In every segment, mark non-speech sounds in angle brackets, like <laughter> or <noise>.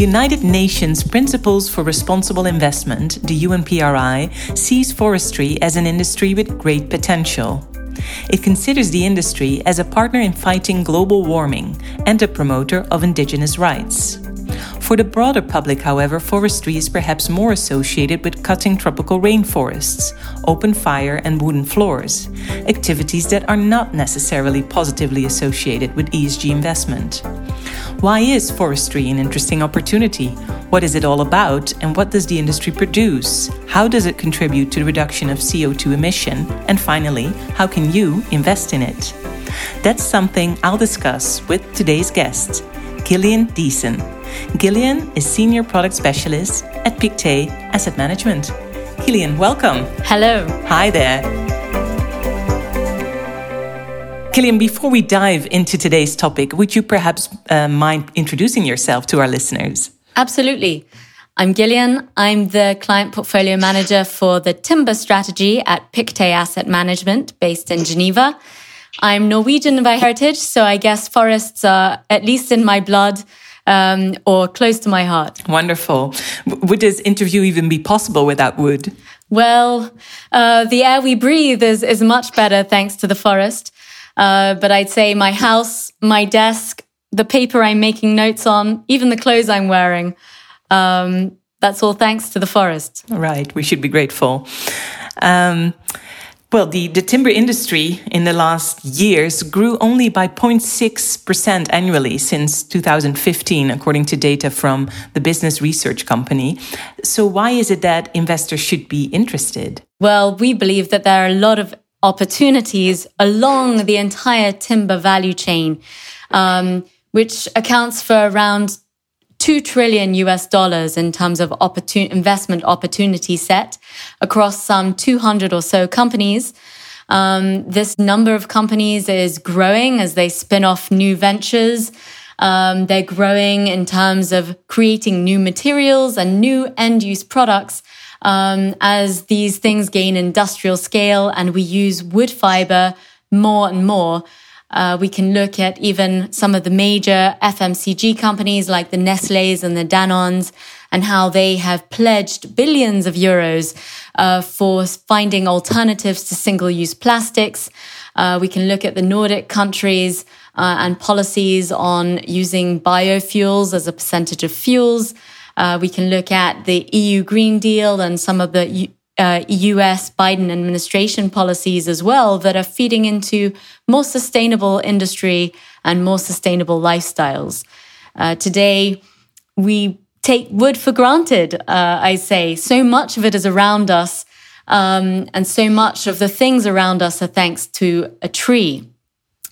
United Nations Principles for Responsible Investment, the UNPRI, sees forestry as an industry with great potential. It considers the industry as a partner in fighting global warming and a promoter of indigenous rights. For the broader public, however, forestry is perhaps more associated with cutting tropical rainforests, open fire, and wooden floors, activities that are not necessarily positively associated with ESG investment. Why is forestry an interesting opportunity? What is it all about, and what does the industry produce? How does it contribute to the reduction of CO2 emission? And finally, how can you invest in it? That's something I'll discuss with today's guest, Gillian Deason. Gillian is Senior Product Specialist at Pictet Asset Management. Gillian, welcome. Hello. Hi there. Gillian, before we dive into today's topic, would you perhaps uh, mind introducing yourself to our listeners? Absolutely. I'm Gillian. I'm the client portfolio manager for the timber strategy at Pictet Asset Management based in Geneva. I'm Norwegian by heritage, so I guess forests are at least in my blood um, or close to my heart. Wonderful. Would this interview even be possible without wood? Well, uh, the air we breathe is, is much better thanks to the forest. Uh, but I'd say my house, my desk, the paper I'm making notes on, even the clothes I'm wearing, um, that's all thanks to the forest. Right. We should be grateful. Um, well, the, the timber industry in the last years grew only by 0.6% annually since 2015, according to data from the business research company. So, why is it that investors should be interested? Well, we believe that there are a lot of opportunities along the entire timber value chain, um, which accounts for around 2 trillion US dollars in terms of opportun- investment opportunity set across some 200 or so companies. Um, this number of companies is growing as they spin off new ventures. Um, they're growing in terms of creating new materials and new end use products um, as these things gain industrial scale and we use wood fiber more and more. Uh, we can look at even some of the major FMCG companies like the Nestle's and the Danones and how they have pledged billions of euros uh, for finding alternatives to single use plastics. Uh, we can look at the Nordic countries uh, and policies on using biofuels as a percentage of fuels. Uh, we can look at the EU Green Deal and some of the uh, US Biden administration policies as well that are feeding into more sustainable industry and more sustainable lifestyles. Uh, today, we take wood for granted, uh, I say. So much of it is around us, um, and so much of the things around us are thanks to a tree.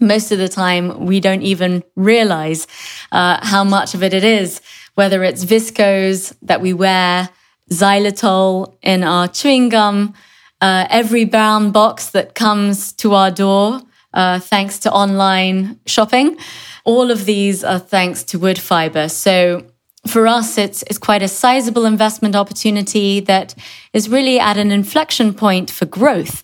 Most of the time, we don't even realize uh, how much of it it is, whether it's viscose that we wear, xylitol in our chewing gum, uh, every brown box that comes to our door, uh, thanks to online shopping. All of these are thanks to wood fiber. So for us, it's, it's quite a sizable investment opportunity that is really at an inflection point for growth.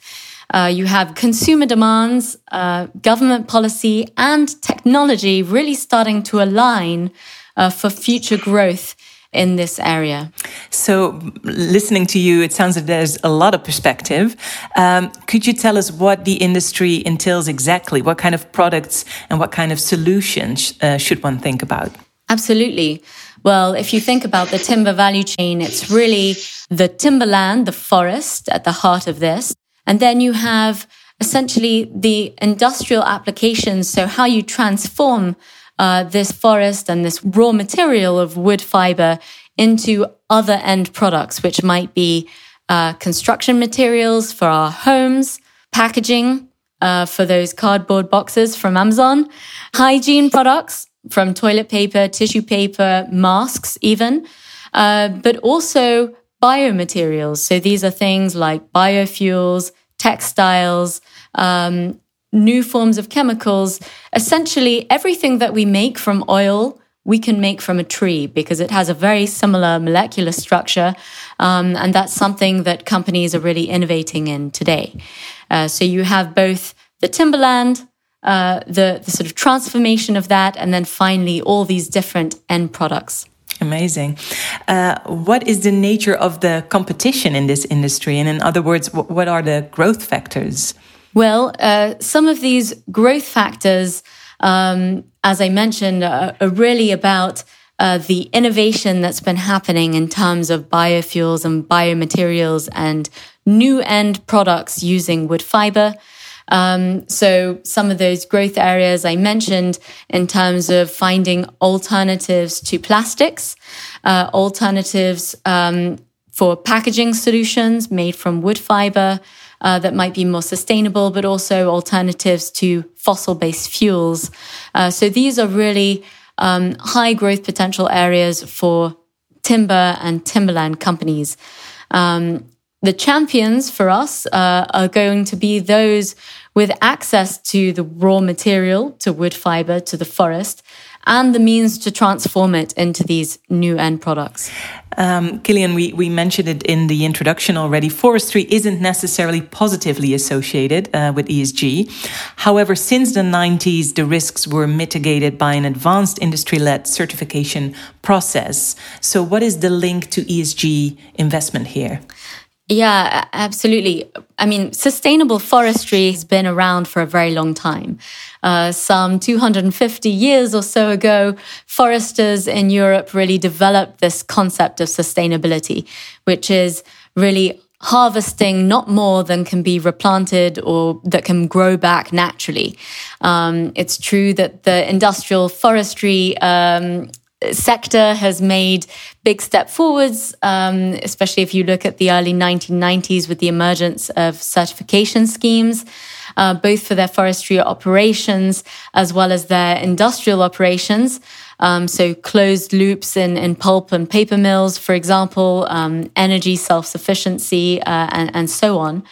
Uh, you have consumer demands, uh, government policy, and technology really starting to align uh, for future growth in this area. So, listening to you, it sounds like there's a lot of perspective. Um, could you tell us what the industry entails exactly? What kind of products and what kind of solutions uh, should one think about? Absolutely. Well, if you think about the timber value chain, it's really the timberland, the forest at the heart of this. And then you have essentially the industrial applications. So how you transform uh, this forest and this raw material of wood fiber into other end products, which might be uh, construction materials for our homes, packaging uh, for those cardboard boxes from Amazon, hygiene products from toilet paper, tissue paper, masks, even, uh, but also biomaterials. So these are things like biofuels, textiles, um, new forms of chemicals. Essentially, everything that we make from oil, we can make from a tree because it has a very similar molecular structure. Um, and that's something that companies are really innovating in today. Uh, so you have both the timberland, uh, the, the sort of transformation of that, and then finally all these different end products. Amazing. Uh, what is the nature of the competition in this industry? And in other words, what are the growth factors? Well, uh, some of these growth factors, um, as I mentioned, are, are really about uh, the innovation that's been happening in terms of biofuels and biomaterials and new end products using wood fiber. Um, so some of those growth areas I mentioned in terms of finding alternatives to plastics, uh, alternatives um, for packaging solutions made from wood fiber uh, that might be more sustainable, but also alternatives to fossil-based fuels. Uh, so these are really um, high growth potential areas for timber and timberland companies. Um, the champions for us uh, are going to be those with access to the raw material, to wood fiber, to the forest, and the means to transform it into these new end products. Um, Gillian, we, we mentioned it in the introduction already. Forestry isn't necessarily positively associated uh, with ESG. However, since the 90s, the risks were mitigated by an advanced industry led certification process. So, what is the link to ESG investment here? Yeah, absolutely. I mean, sustainable forestry has been around for a very long time. Uh, some 250 years or so ago, foresters in Europe really developed this concept of sustainability, which is really harvesting not more than can be replanted or that can grow back naturally. Um, it's true that the industrial forestry um, sector has made big step forwards, um, especially if you look at the early 1990s with the emergence of certification schemes, uh, both for their forestry operations as well as their industrial operations. Um, so closed loops in, in pulp and paper mills, for example, um, energy self-sufficiency, uh, and, and so on.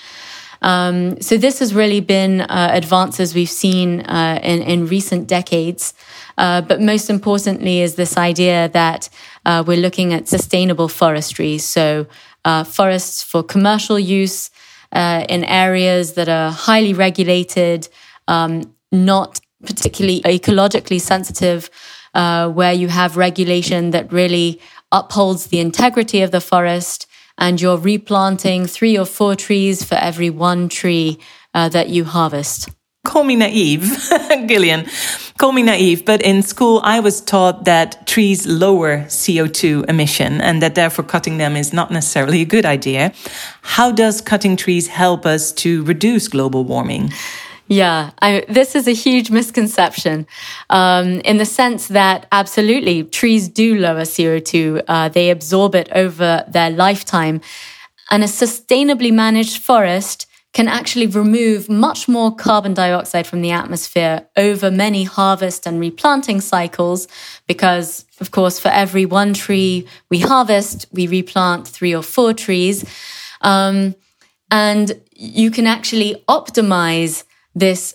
Um, so this has really been uh, advances we've seen uh, in, in recent decades. Uh, but most importantly is this idea that uh, we're looking at sustainable forestry. So uh, forests for commercial use uh, in areas that are highly regulated, um, not particularly ecologically sensitive, uh, where you have regulation that really upholds the integrity of the forest and you're replanting three or four trees for every one tree uh, that you harvest call me naive, <laughs> Gillian, call me naive, but in school I was taught that trees lower CO2 emission and that therefore cutting them is not necessarily a good idea. How does cutting trees help us to reduce global warming? Yeah, I, this is a huge misconception um, in the sense that absolutely trees do lower CO2. Uh, they absorb it over their lifetime. And a sustainably managed forest can actually remove much more carbon dioxide from the atmosphere over many harvest and replanting cycles. Because, of course, for every one tree we harvest, we replant three or four trees. Um, and you can actually optimize this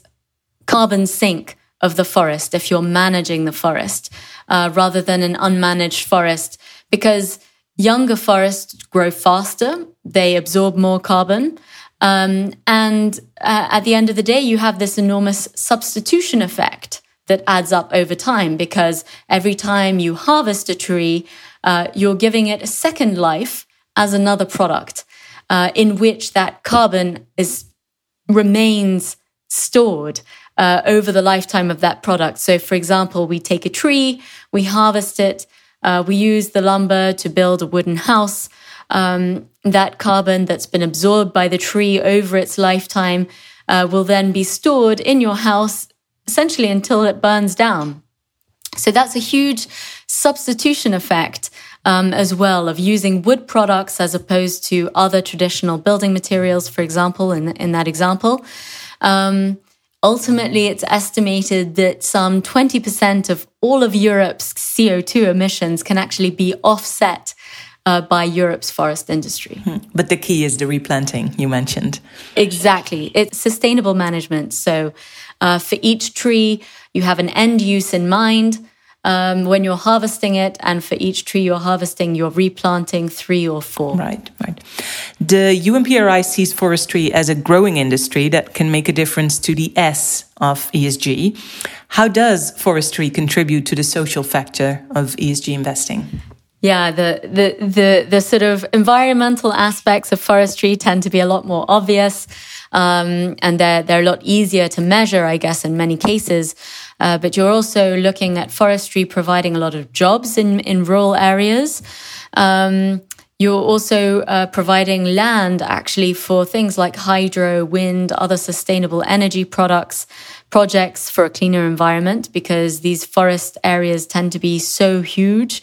carbon sink of the forest if you're managing the forest uh, rather than an unmanaged forest because younger forests grow faster, they absorb more carbon. Um, and uh, at the end of the day, you have this enormous substitution effect that adds up over time because every time you harvest a tree, uh, you're giving it a second life as another product uh, in which that carbon is remains stored uh, over the lifetime of that product. So, for example, we take a tree, we harvest it, uh, we use the lumber to build a wooden house um, that carbon that's been absorbed by the tree over its lifetime uh, will then be stored in your house essentially until it burns down. So that's a huge substitution effect um, as well of using wood products as opposed to other traditional building materials, for example, in, in that example. Um, ultimately, it's estimated that some 20% of all of Europe's CO2 emissions can actually be offset uh, by Europe's forest industry. Hmm. But the key is the replanting you mentioned. Exactly. It's sustainable management. So uh, for each tree, you have an end use in mind. Um, when you're harvesting it, and for each tree you're harvesting, you're replanting three or four. Right, right. The UNPRI sees forestry as a growing industry that can make a difference to the S of ESG. How does forestry contribute to the social factor of ESG investing? Yeah, the, the the the sort of environmental aspects of forestry tend to be a lot more obvious, um, and they're they're a lot easier to measure, I guess, in many cases. Uh, but you're also looking at forestry providing a lot of jobs in in rural areas. Um, you're also uh, providing land actually for things like hydro, wind, other sustainable energy products, projects for a cleaner environment because these forest areas tend to be so huge.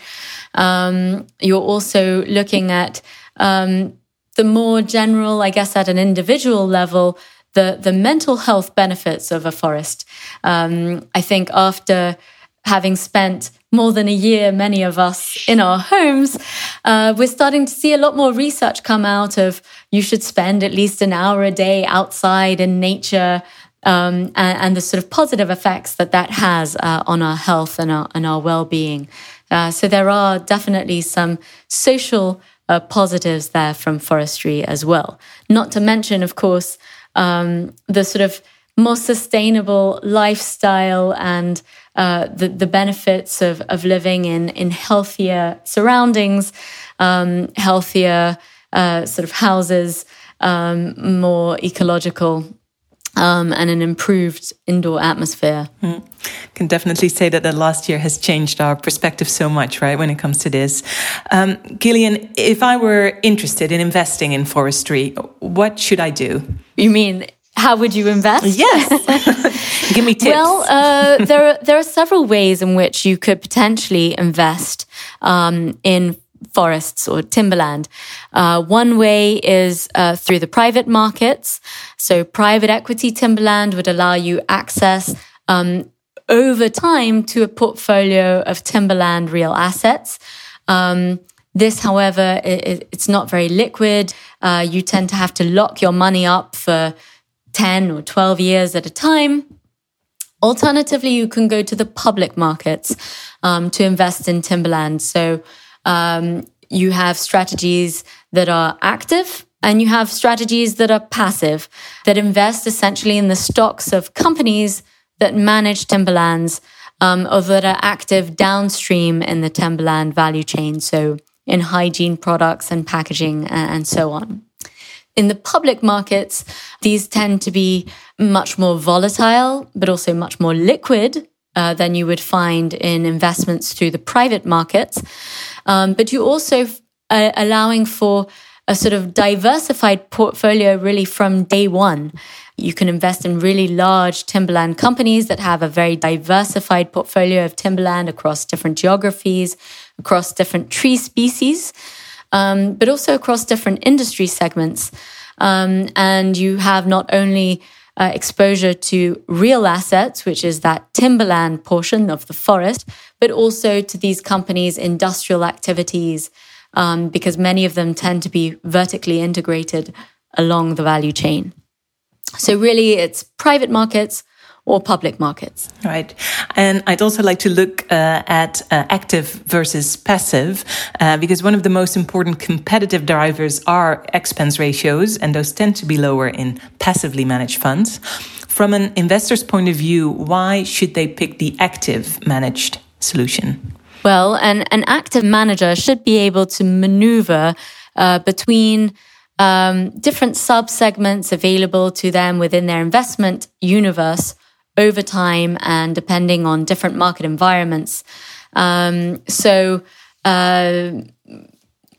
Um, you're also looking at um, the more general, I guess, at an individual level, the the mental health benefits of a forest. Um, I think after having spent more than a year, many of us in our homes, uh, we're starting to see a lot more research come out of you should spend at least an hour a day outside in nature. Um, and, and, the sort of positive effects that that has uh, on our health and our, and our well-being. Uh, so there are definitely some social uh, positives there from forestry as well. Not to mention, of course, um, the sort of more sustainable lifestyle and uh, the, the benefits of, of living in, in healthier surroundings, um, healthier uh, sort of houses, um, more ecological um, and an improved indoor atmosphere. Mm. Can definitely say that the last year has changed our perspective so much, right, when it comes to this. Um, Gillian, if I were interested in investing in forestry, what should I do? You mean how would you invest? Yes. <laughs> Give me tips. Well, uh, there, are, there are several ways in which you could potentially invest um, in forests or timberland. Uh, one way is uh, through the private markets. So, private equity timberland would allow you access um, over time to a portfolio of timberland real assets. Um, this, however, it, it's not very liquid. Uh, you tend to have to lock your money up for 10 or 12 years at a time. Alternatively, you can go to the public markets um, to invest in timberland. So um, you have strategies that are active and you have strategies that are passive, that invest essentially in the stocks of companies that manage timberlands um, or that are active downstream in the timberland value chain. So in hygiene products and packaging and so on. In the public markets, these tend to be much more volatile, but also much more liquid uh, than you would find in investments through the private markets. Um, but you also uh, allowing for a sort of diversified portfolio really from day one. You can invest in really large timberland companies that have a very diversified portfolio of timberland across different geographies, across different tree species um, but also across different industry segments. Um, and you have not only uh, exposure to real assets, which is that timberland portion of the forest, but also to these companies' industrial activities, um, because many of them tend to be vertically integrated along the value chain. So, really, it's private markets or public markets. Right. And I'd also like to look uh, at uh, active versus passive, uh, because one of the most important competitive drivers are expense ratios, and those tend to be lower in passively managed funds. From an investor's point of view, why should they pick the active managed solution? Well, an, an active manager should be able to maneuver uh, between um, different sub segments available to them within their investment universe over time and depending on different market environments. Um, so, uh,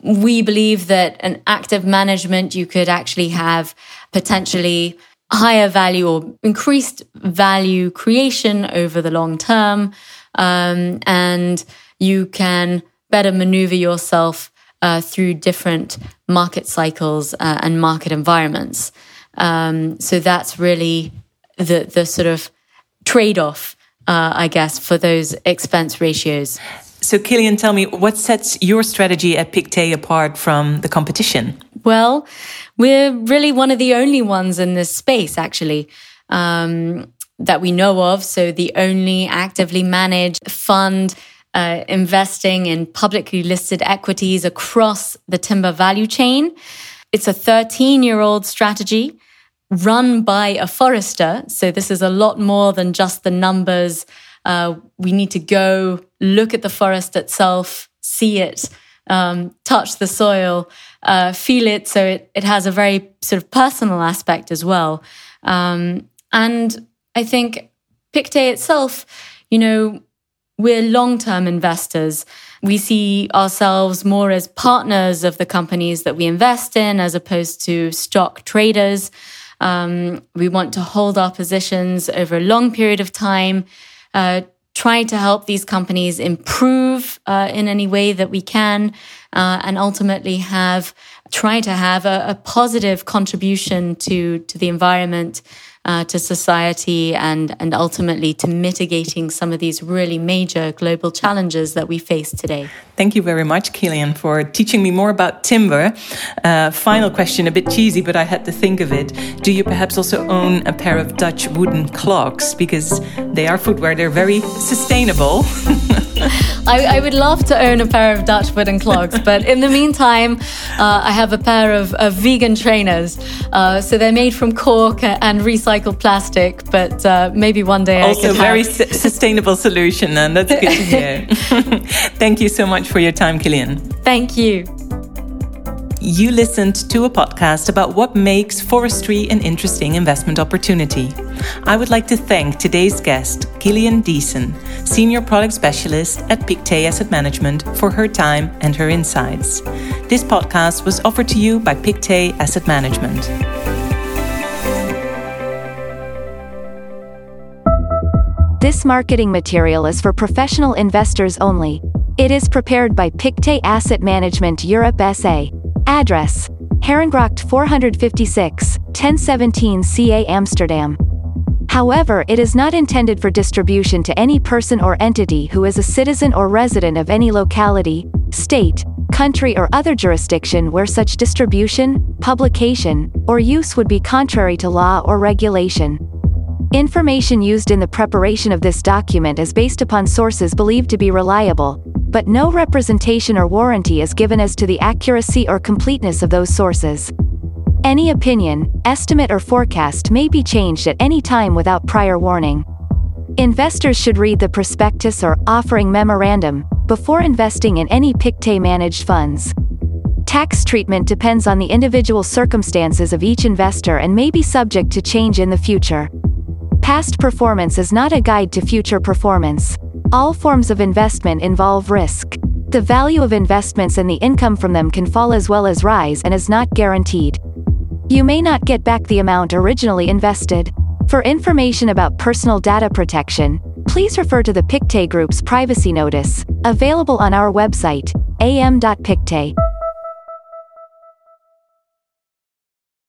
we believe that an active management, you could actually have potentially higher value or increased value creation over the long term. Um, and you can better maneuver yourself uh, through different market cycles uh, and market environments. Um, so that's really the the sort of trade off, uh, I guess, for those expense ratios. So, Gillian, tell me what sets your strategy at Pictet apart from the competition? Well, we're really one of the only ones in this space, actually, um, that we know of. So, the only actively managed fund uh, investing in publicly listed equities across the timber value chain. It's a 13 year old strategy run by a forester. So this is a lot more than just the numbers. Uh, we need to go look at the forest itself, see it um, touch the soil, uh, feel it. So it, it has a very sort of personal aspect as well. Um, and I think Pictet itself, you know, we're long term investors. We see ourselves more as partners of the companies that we invest in as opposed to stock traders. Um, we want to hold our positions over a long period of time, uh, try to help these companies improve uh, in any way that we can, uh, and ultimately have try to have a, a positive contribution to to the environment uh, to society and, and ultimately to mitigating some of these really major global challenges that we face today. Thank you very much, Gillian, for teaching me more about timber. Uh, final question, a bit cheesy, but I had to think of it. Do you perhaps also own a pair of Dutch wooden clogs? Because they are footwear, they're very sustainable. <laughs> <laughs> I, I, would love to own a pair of Dutch wooden clogs, but in the meantime, uh, I have a pair of, of vegan trainers. Uh, so they're made from cork and recycled plastic, but uh, maybe one day also I very su sustainable solution, and that's good to hear. <laughs> Thank you so much for your time, Gillian. Thank you. You listened to a podcast about what makes forestry an interesting investment opportunity. I would like to thank today's guest, Gillian Deason, Senior Product Specialist at Pictet Asset Management, for her time and her insights. This podcast was offered to you by Pictet Asset Management. This marketing material is for professional investors only. It is prepared by Pictet Asset Management Europe SA. Address Herengracht 456, 1017 CA Amsterdam. However, it is not intended for distribution to any person or entity who is a citizen or resident of any locality, state, country, or other jurisdiction where such distribution, publication, or use would be contrary to law or regulation. Information used in the preparation of this document is based upon sources believed to be reliable, but no representation or warranty is given as to the accuracy or completeness of those sources. Any opinion, estimate, or forecast may be changed at any time without prior warning. Investors should read the prospectus or offering memorandum before investing in any Pictet managed funds. Tax treatment depends on the individual circumstances of each investor and may be subject to change in the future. Past performance is not a guide to future performance. All forms of investment involve risk. The value of investments and the income from them can fall as well as rise and is not guaranteed. You may not get back the amount originally invested. For information about personal data protection, please refer to the Pictet Group's privacy notice, available on our website, am.pictet.